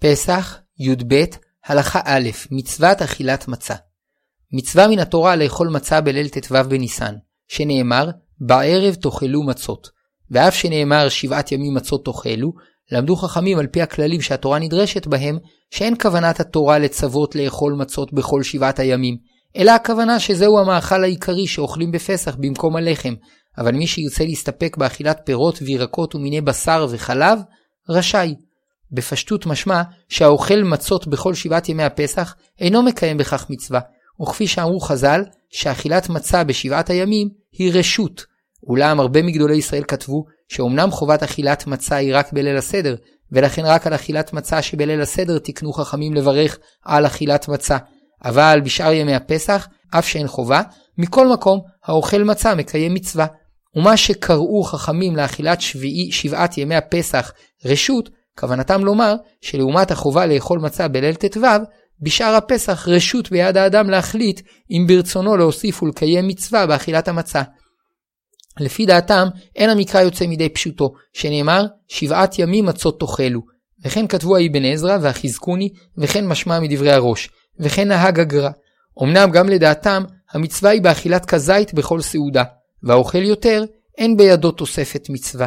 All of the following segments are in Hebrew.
פסח, י"ב, הלכה א', מצוות אכילת מצה. מצווה מן התורה לאכול מצה בליל ט"ו בניסן, שנאמר, בערב תאכלו מצות. ואף שנאמר שבעת ימים מצות תאכלו, למדו חכמים על פי הכללים שהתורה נדרשת בהם, שאין כוונת התורה לצוות לאכול מצות בכל שבעת הימים, אלא הכוונה שזהו המאכל העיקרי שאוכלים בפסח במקום הלחם, אבל מי שירצה להסתפק באכילת פירות וירקות ומיני בשר וחלב, רשאי. בפשטות משמע שהאוכל מצות בכל שבעת ימי הפסח אינו מקיים בכך מצווה, וכפי שאמרו חז"ל, שאכילת מצה בשבעת הימים היא רשות. אולם הרבה מגדולי ישראל כתבו שאומנם חובת אכילת מצה היא רק בליל הסדר, ולכן רק על אכילת מצה שבליל הסדר תקנו חכמים לברך על אכילת מצה. אבל בשאר ימי הפסח, אף שאין חובה, מכל מקום האוכל מצה מקיים מצווה. ומה שקראו חכמים לאכילת שביעי, שבעת ימי הפסח רשות, כוונתם לומר שלעומת החובה לאכול מצה בליל ט"ו, בשאר הפסח רשות ביד האדם להחליט אם ברצונו להוסיף ולקיים מצווה באכילת המצה. לפי דעתם, אין המקרא יוצא מידי פשוטו, שנאמר, שבעת ימים מצות תאכלו. וכן כתבו האבן עזרא והחזקוני, וכן משמע מדברי הראש, וכן נהג הגר"א. אמנם גם לדעתם, המצווה היא באכילת כזית בכל סעודה, והאוכל יותר, אין בידו תוספת מצווה.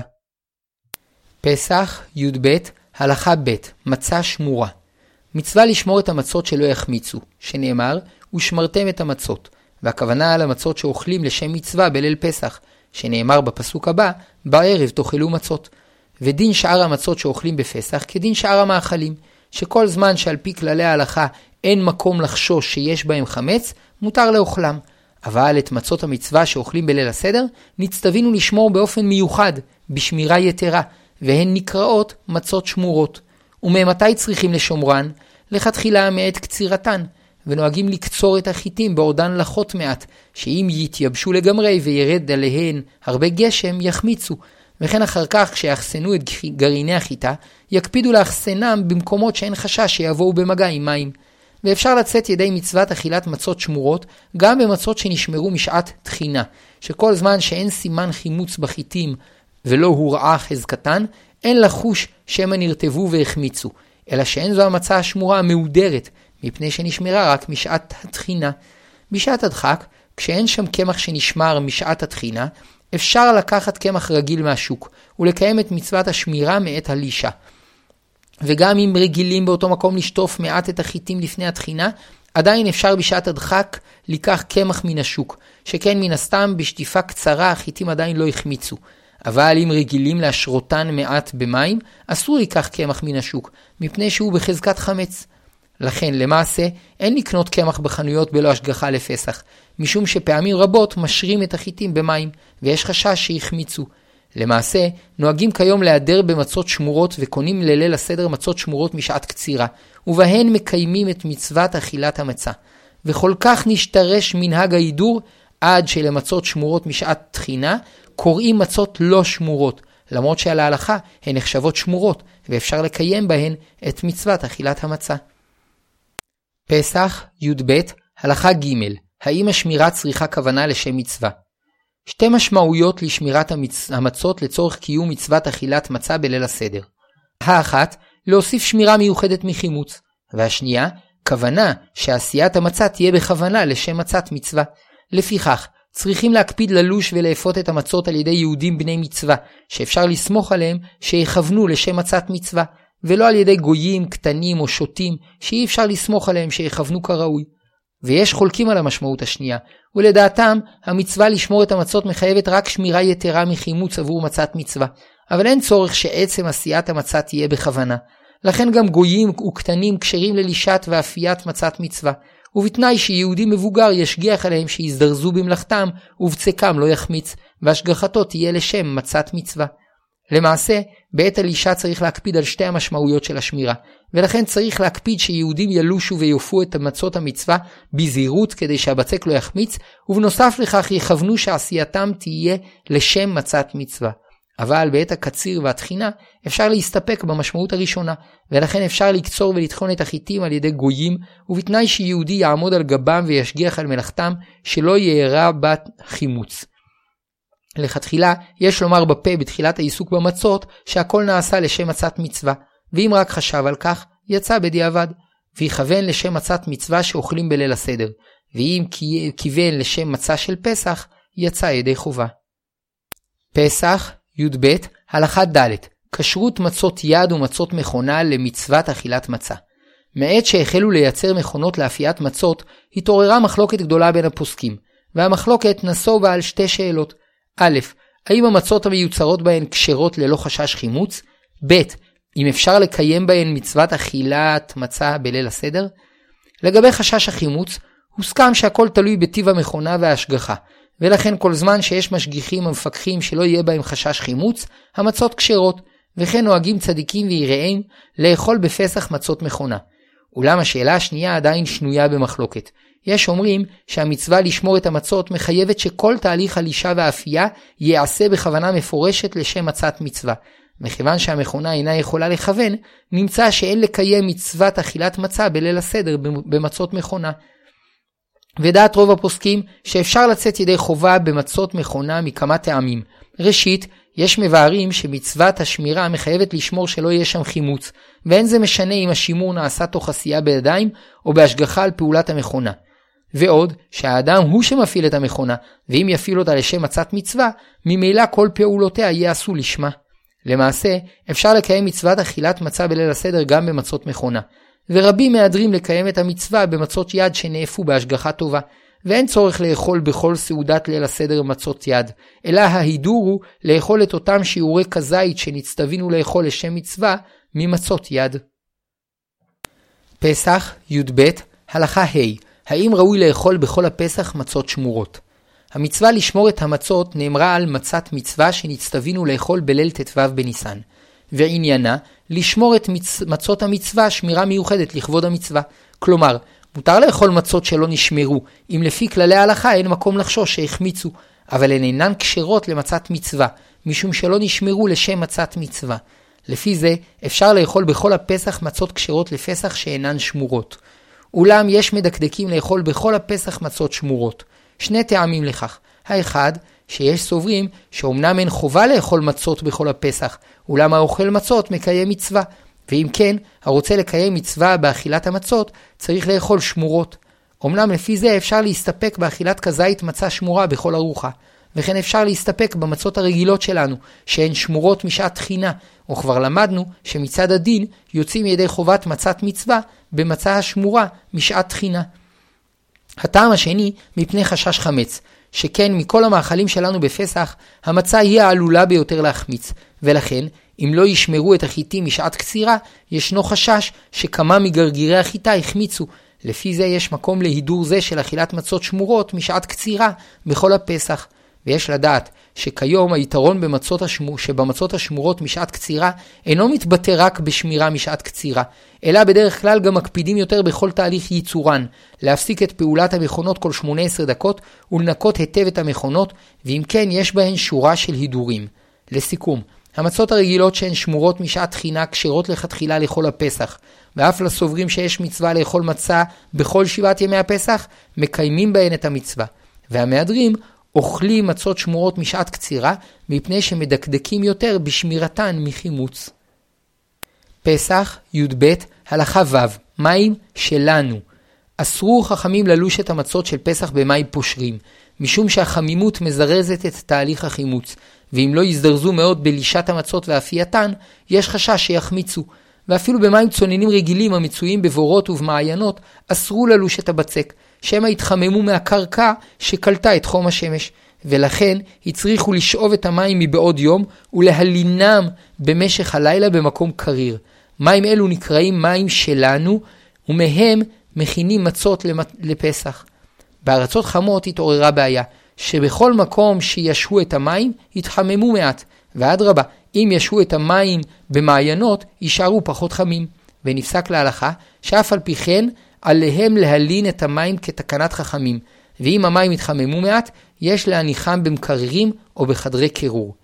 פסח, י"ב, הלכה ב' מצה שמורה. מצווה לשמור את המצות שלא יחמיצו, שנאמר, ושמרתם את המצות, והכוונה על המצות שאוכלים לשם מצווה בליל פסח, שנאמר בפסוק הבא, בערב תאכלו מצות. ודין שאר המצות שאוכלים בפסח כדין שאר המאכלים, שכל זמן שעל פי כללי ההלכה אין מקום לחשוש שיש בהם חמץ, מותר לאוכלם. אבל את מצות המצווה שאוכלים בליל הסדר, נצטווינו לשמור באופן מיוחד, בשמירה יתרה, והן נקראות מצות שמורות. וממתי צריכים לשומרן? לכתחילה מעת קצירתן, ונוהגים לקצור את החיטים בעודן לחות מעט, שאם יתייבשו לגמרי וירד עליהן הרבה גשם, יחמיצו. וכן אחר כך, כשיאחסנו את גרעיני החיטה, יקפידו לאחסנם במקומות שאין חשש שיבואו במגע עם מים. ואפשר לצאת ידי מצוות אכילת מצות שמורות, גם במצות שנשמרו משעת תחינה, שכל זמן שאין סימן חימוץ בחיטים ולא הורעה חזקתן, אין לחוש שמא נרטבו והחמיצו, אלא שאין זו המצה השמורה המהודרת, מפני שנשמרה רק משעת התחינה. בשעת הדחק, כשאין שם קמח שנשמר משעת התחינה, אפשר לקחת קמח רגיל מהשוק, ולקיים את מצוות השמירה מאת הלישה. וגם אם רגילים באותו מקום לשטוף מעט את החיטים לפני התחינה, עדיין אפשר בשעת הדחק לקח קמח מן השוק, שכן מן הסתם בשטיפה קצרה החיטים עדיין לא החמיצו. אבל אם רגילים להשרותן מעט במים, אסור לקח קמח מן השוק, מפני שהוא בחזקת חמץ. לכן, למעשה, אין לקנות קמח בחנויות בלא השגחה לפסח, משום שפעמים רבות משרים את החיטים במים, ויש חשש שיחמיצו. למעשה, נוהגים כיום להיעדר במצות שמורות וקונים לליל הסדר מצות שמורות משעת קצירה, ובהן מקיימים את מצוות אכילת המצה. וכל כך נשתרש מנהג ההידור, עד שלמצות שמורות משעת תחינה, קוראים מצות לא שמורות, למרות שעל ההלכה הן נחשבות שמורות, ואפשר לקיים בהן את מצוות אכילת המצה. פסח, י"ב, הלכה ג' האם השמירה צריכה כוונה לשם מצווה? שתי משמעויות לשמירת המצ... המצות לצורך קיום מצוות אכילת מצה בליל הסדר. האחת, להוסיף שמירה מיוחדת מחימוץ, והשנייה, כוונה שעשיית המצה תהיה בכוונה לשם מצת מצווה. לפיכך, צריכים להקפיד ללוש ולאפות את המצות על ידי יהודים בני מצווה, שאפשר לסמוך עליהם שיכוונו לשם מצת מצווה, ולא על ידי גויים, קטנים או שוטים, שאי אפשר לסמוך עליהם שיכוונו כראוי. ויש חולקים על המשמעות השנייה, ולדעתם, המצווה לשמור את המצות מחייבת רק שמירה יתרה מחימוץ עבור מצת מצווה, אבל אין צורך שעצם עשיית המצה תהיה בכוונה. לכן גם גויים וקטנים כשרים ללישת ואפיית מצת מצווה, ובתנאי שיהודי מבוגר ישגיח עליהם שיזדרזו במלאכתם, ובצקם לא יחמיץ, והשגחתו תהיה לשם מצת מצווה. למעשה, בעת הלישה צריך להקפיד על שתי המשמעויות של השמירה, ולכן צריך להקפיד שיהודים ילושו ויופו את מצות המצווה בזהירות כדי שהבצק לא יחמיץ, ובנוסף לכך יכוונו שעשייתם תהיה לשם מצת מצווה. אבל בעת הקציר והתחינה אפשר להסתפק במשמעות הראשונה, ולכן אפשר לקצור ולטחון את החיטים על ידי גויים, ובתנאי שיהודי יעמוד על גבם וישגיח על מלאכתם, שלא יארע בת חימוץ. לכתחילה, יש לומר בפה בתחילת העיסוק במצות, שהכל נעשה לשם מצת מצווה, ואם רק חשב על כך, יצא בדיעבד, ויכוון לשם מצת מצווה שאוכלים בליל הסדר, ואם כיוון לשם מצה של פסח, יצא ידי חובה. פסח, י"ב, הלכה ד' כשרות מצות יד ומצות מכונה למצוות אכילת מצה. מעת שהחלו לייצר מכונות לאפיית מצות, התעוררה מחלוקת גדולה בין הפוסקים, והמחלוקת נסובה על שתי שאלות. א', האם המצות המיוצרות בהן כשרות ללא חשש חימוץ? ב', אם אפשר לקיים בהן מצוות אכילת מצה בליל הסדר? לגבי חשש החימוץ, הוסכם שהכל תלוי בטיב המכונה וההשגחה, ולכן כל זמן שיש משגיחים המפקחים שלא יהיה בהם חשש חימוץ, המצות כשרות, וכן נוהגים צדיקים ויראיהם לאכול בפסח מצות מכונה. אולם השאלה השנייה עדיין שנויה במחלוקת. יש אומרים שהמצווה לשמור את המצות מחייבת שכל תהליך הלישה והאפייה ייעשה בכוונה מפורשת לשם מצת מצווה. מכיוון שהמכונה אינה יכולה לכוון, נמצא שאין לקיים מצוות אכילת מצה בליל הסדר במצות מכונה. ודעת רוב הפוסקים שאפשר לצאת ידי חובה במצות מכונה מכמה טעמים. ראשית, יש מבארים שמצוות השמירה מחייבת לשמור שלא יהיה שם חימוץ, ואין זה משנה אם השימור נעשה תוך עשייה בידיים או בהשגחה על פעולת המכונה. ועוד, שהאדם הוא שמפעיל את המכונה, ואם יפעיל אותה לשם מצת מצווה, ממילא כל פעולותיה ייעשו לשמה. למעשה, אפשר לקיים מצוות אכילת מצה בליל הסדר גם במצות מכונה, ורבים מהדרים לקיים את המצווה במצות יד שנאפו בהשגחה טובה, ואין צורך לאכול בכל סעודת ליל הסדר מצות יד, אלא ההידור הוא לאכול את אותם שיעורי כזית שנצטווינו לאכול לשם מצווה ממצות יד. פסח, י"ב, הלכה ה' האם ראוי לאכול בכל הפסח מצות שמורות? המצווה לשמור את המצות נאמרה על מצת מצווה שנצטווינו לאכול בליל ט"ו בניסן. ועניינה, לשמור את מצ... מצות המצווה שמירה מיוחדת לכבוד המצווה. כלומר, מותר לאכול מצות שלא נשמרו, אם לפי כללי ההלכה אין מקום לחשוש שהחמיצו, אבל הן אינן כשרות למצת מצווה, משום שלא נשמרו לשם מצת מצווה. לפי זה, אפשר לאכול בכל הפסח מצות כשרות לפסח שאינן שמורות. אולם יש מדקדקים לאכול בכל הפסח מצות שמורות. שני טעמים לכך. האחד, שיש סוברים שאומנם אין חובה לאכול מצות בכל הפסח, אולם האוכל מצות מקיים מצווה, ואם כן, הרוצה לקיים מצווה באכילת המצות, צריך לאכול שמורות. אמנם לפי זה אפשר להסתפק באכילת כזית מצה שמורה בכל ארוחה, וכן אפשר להסתפק במצות הרגילות שלנו, שהן שמורות משעת תחינה, וכבר למדנו שמצד הדין יוצאים ידי חובת מצת מצווה במצה השמורה משעת תחינה. הטעם השני, מפני חשש חמץ, שכן מכל המאכלים שלנו בפסח, המצה היא העלולה ביותר להחמיץ, ולכן, אם לא ישמרו את החיטים משעת קצירה, ישנו חשש שכמה מגרגירי החיטה החמיצו. לפי זה יש מקום להידור זה של אכילת מצות שמורות משעת קצירה בכל הפסח. ויש לדעת שכיום היתרון במצות השמור, שבמצות השמורות משעת קצירה אינו מתבטא רק בשמירה משעת קצירה, אלא בדרך כלל גם מקפידים יותר בכל תהליך ייצורן, להפסיק את פעולת המכונות כל 18 דקות ולנקות היטב את המכונות, ואם כן יש בהן שורה של הידורים. לסיכום, המצות הרגילות שהן שמורות משעת תחינה כשרות לכתחילה לכל הפסח, ואף לסוברים שיש מצווה לאכול מצה בכל שבעת ימי הפסח, מקיימים בהן את המצווה. והמהדרים אוכלים מצות שמורות משעת קצירה, מפני שמדקדקים יותר בשמירתן מחימוץ. פסח, י"ב, הלכה ו', מים שלנו. אסרו חכמים ללוש את המצות של פסח במים פושרים, משום שהחמימות מזרזת את תהליך החימוץ, ואם לא יזדרזו מאוד בלישת המצות ואפייתן, יש חשש שיחמיצו. ואפילו במים צוננים רגילים המצויים בבורות ובמעיינות, אסרו ללוש את הבצק, שמא יתחממו מהקרקע שקלטה את חום השמש, ולכן הצריכו לשאוב את המים מבעוד יום ולהלינם במשך הלילה במקום קריר. מים אלו נקראים מים שלנו, ומהם מכינים מצות לפסח. בארצות חמות התעוררה בעיה, שבכל מקום שישהו את המים, יתחממו מעט, ואדרבה, אם ישהו את המים במעיינות, יישארו פחות חמים. ונפסק להלכה, שאף על פי כן, עליהם להלין את המים כתקנת חכמים, ואם המים יתחממו מעט, יש להניחם במקררים או בחדרי קירור.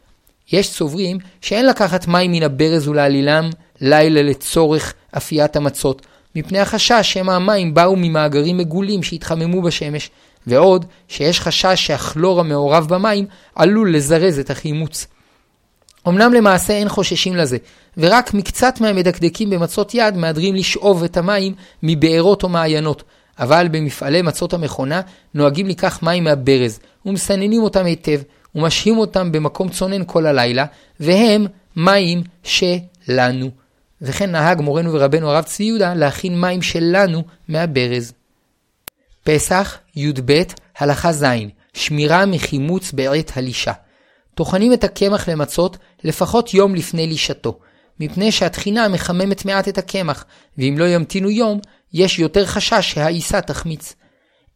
יש סוברים שאין לקחת מים מן הברז ולהלילם לילה לצורך אפיית המצות, מפני החשש שמא המים באו ממאגרים מגולים שהתחממו בשמש, ועוד שיש חשש שהכלור המעורב במים עלול לזרז את החימוץ. אמנם למעשה אין חוששים לזה, ורק מקצת מהמדקדקים במצות יד מהדרים לשאוב את המים מבארות או מעיינות, אבל במפעלי מצות המכונה נוהגים לקח מים מהברז, ומסננים אותם היטב, ומשהים אותם במקום צונן כל הלילה, והם מים שלנו. וכן נהג מורנו ורבנו הרב צבי יהודה להכין מים שלנו מהברז. פסח, י"ב, הלכה ז', שמירה מחימוץ בעת הלישה. טוחנים את הקמח למצות לפחות יום לפני לישתו, מפני שהטחינה מחממת מעט את הקמח, ואם לא ימתינו יום, יש יותר חשש שהעיסה תחמיץ.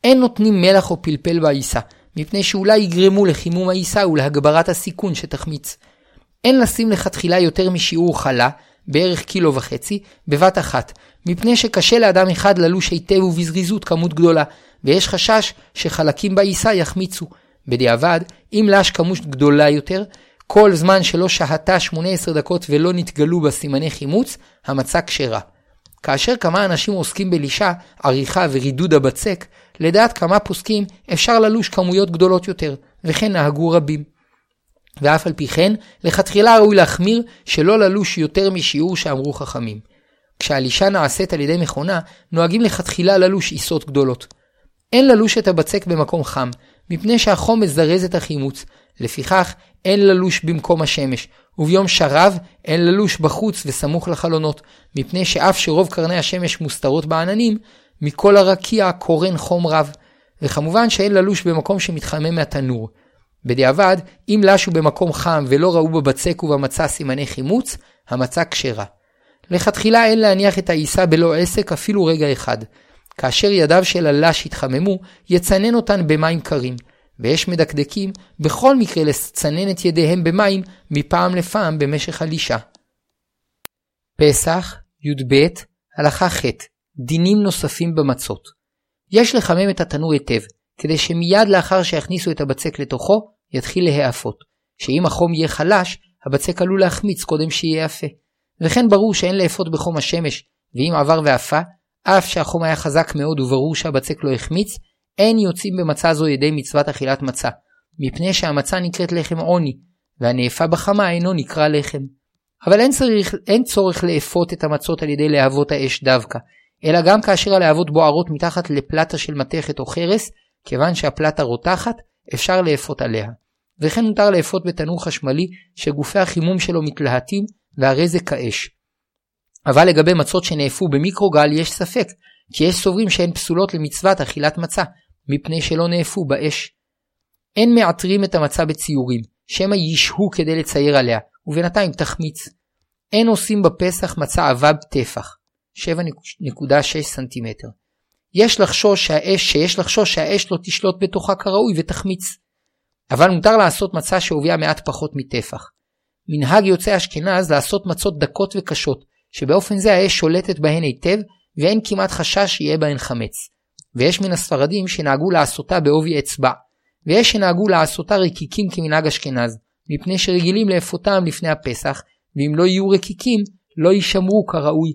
אין נותנים מלח או פלפל בעיסה, מפני שאולי יגרמו לחימום העיסה ולהגברת הסיכון שתחמיץ. אין לשים לכתחילה יותר משיעור חלה, בערך קילו וחצי, בבת אחת, מפני שקשה לאדם אחד ללוש היטב ובזריזות כמות גדולה, ויש חשש שחלקים בעיסה יחמיצו. בדיעבד, אם לש כמות גדולה יותר, כל זמן שלא שהתה 18 דקות ולא נתגלו בה סימני חימוץ, המצה כשרה. כאשר כמה אנשים עוסקים בלישה, עריכה ורידוד הבצק, לדעת כמה פוסקים אפשר ללוש כמויות גדולות יותר, וכן נהגו רבים. ואף על פי כן, לכתחילה ראוי להחמיר שלא ללוש יותר משיעור שאמרו חכמים. כשהלישה נעשית על ידי מכונה, נוהגים לכתחילה ללוש עיסות גדולות. אין ללוש את הבצק במקום חם, מפני שהחום מזרז את החימוץ. לפיכך, אין ללוש במקום השמש, וביום שרב אין ללוש בחוץ וסמוך לחלונות, מפני שאף שרוב קרני השמש מוסתרות בעננים, מכל הרקיע קורן חום רב. וכמובן שאין ללוש במקום שמתחמם מהתנור. בדיעבד, אם לשו במקום חם ולא ראו בבצק ובמצה סימני חימוץ, המצה כשרה. לכתחילה אין להניח את העיסה בלא עסק אפילו רגע אחד. כאשר ידיו של הלש יתחממו, יצנן אותן במים קרים. ויש מדקדקים בכל מקרה לצנן את ידיהם במים מפעם לפעם במשך הלישה. פסח, י"ב, הלכה ח' דינים נוספים במצות. יש לחמם את התנור היטב, כדי שמיד לאחר שיכניסו את הבצק לתוכו, יתחיל להיאפות, שאם החום יהיה חלש, הבצק עלול להחמיץ קודם שיהיה יפה. וכן ברור שאין לאפות בחום השמש, ואם עבר ואפה, אף שהחום היה חזק מאוד וברור שהבצק לא החמיץ, אין יוצאים במצה זו ידי מצוות אכילת מצה, מפני שהמצה נקראת לחם עוני, והנאפה בחמה אינו נקרא לחם. אבל אין, צריך, אין צורך לאפות את המצות על ידי להבות האש דווקא, אלא גם כאשר הלהבות בוערות מתחת לפלטה של מתכת או חרס, כיוון שהפלטה רותחת, אפשר לאפות עליה. וכן מותר לאפות בתנור חשמלי שגופי החימום שלו מתלהטים והרי זה כאש. אבל לגבי מצות שנאפו במיקרוגל יש ספק, כי יש סוברים שהן פסולות למצוות אכילת מצה, מפני שלא נאפו באש. אין מעטרים את המצה בציורים, שמא ישהו כדי לצייר עליה, ובינתיים תחמיץ. אין עושים בפסח מצה עבה טפח, 7.6 סנטימטר. יש לחשוש שהאש, שיש לחשוש שהאש לא תשלוט בתוכה כראוי ותחמיץ. אבל מותר לעשות מצה שעובייה מעט פחות מטפח. מנהג יוצאי אשכנז לעשות מצות דקות וקשות, שבאופן זה האש שולטת בהן היטב, ואין כמעט חשש שיהיה בהן חמץ. ויש מן הספרדים שנהגו לעשותה בעובי אצבע, ויש שנהגו לעשותה רקיקים כמנהג אשכנז, מפני שרגילים לאפותם לפני הפסח, ואם לא יהיו רקיקים, לא יישמרו כראוי.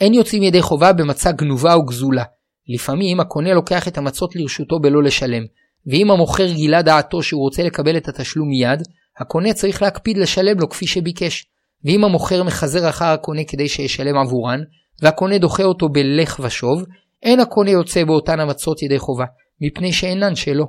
אין יוצאים ידי חובה במצה גנובה או גזולה. לפעמים הקונה לוקח את המצות לרשותו בלא לשלם, ואם המוכר גילה דעתו שהוא רוצה לקבל את התשלום מיד, הקונה צריך להקפיד לשלם לו כפי שביקש. ואם המוכר מחזר אחר הקונה כדי שישלם עבורן, והקונה דוחה אותו בלך ושוב, אין הקונה יוצא באותן המצות ידי חובה, מפני שאינן שלו.